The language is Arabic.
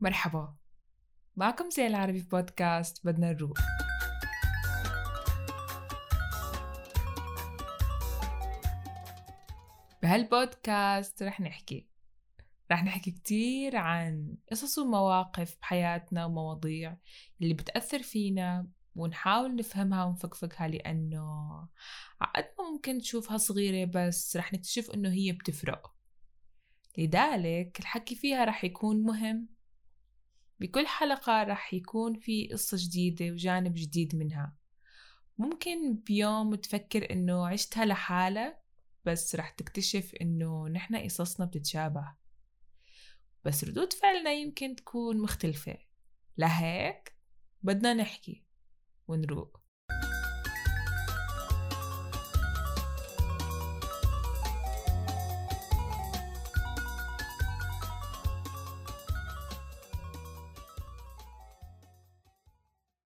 مرحبا. معكم زي العربي في بودكاست بدنا نروق. بهالبودكاست رح نحكي. رح نحكي كتير عن قصص ومواقف بحياتنا ومواضيع اللي بتأثر فينا ونحاول نفهمها ونفكفكها لأنه عقد ما ممكن تشوفها صغيرة بس رح نكتشف إنه هي بتفرق. لذلك الحكي فيها رح يكون مهم بكل حلقة رح يكون في قصة جديدة وجانب جديد منها. ممكن بيوم تفكر إنه عشتها لحالك بس رح تكتشف إنه نحن قصصنا بتتشابه. بس ردود فعلنا يمكن تكون مختلفة. لهيك بدنا نحكي ونروق.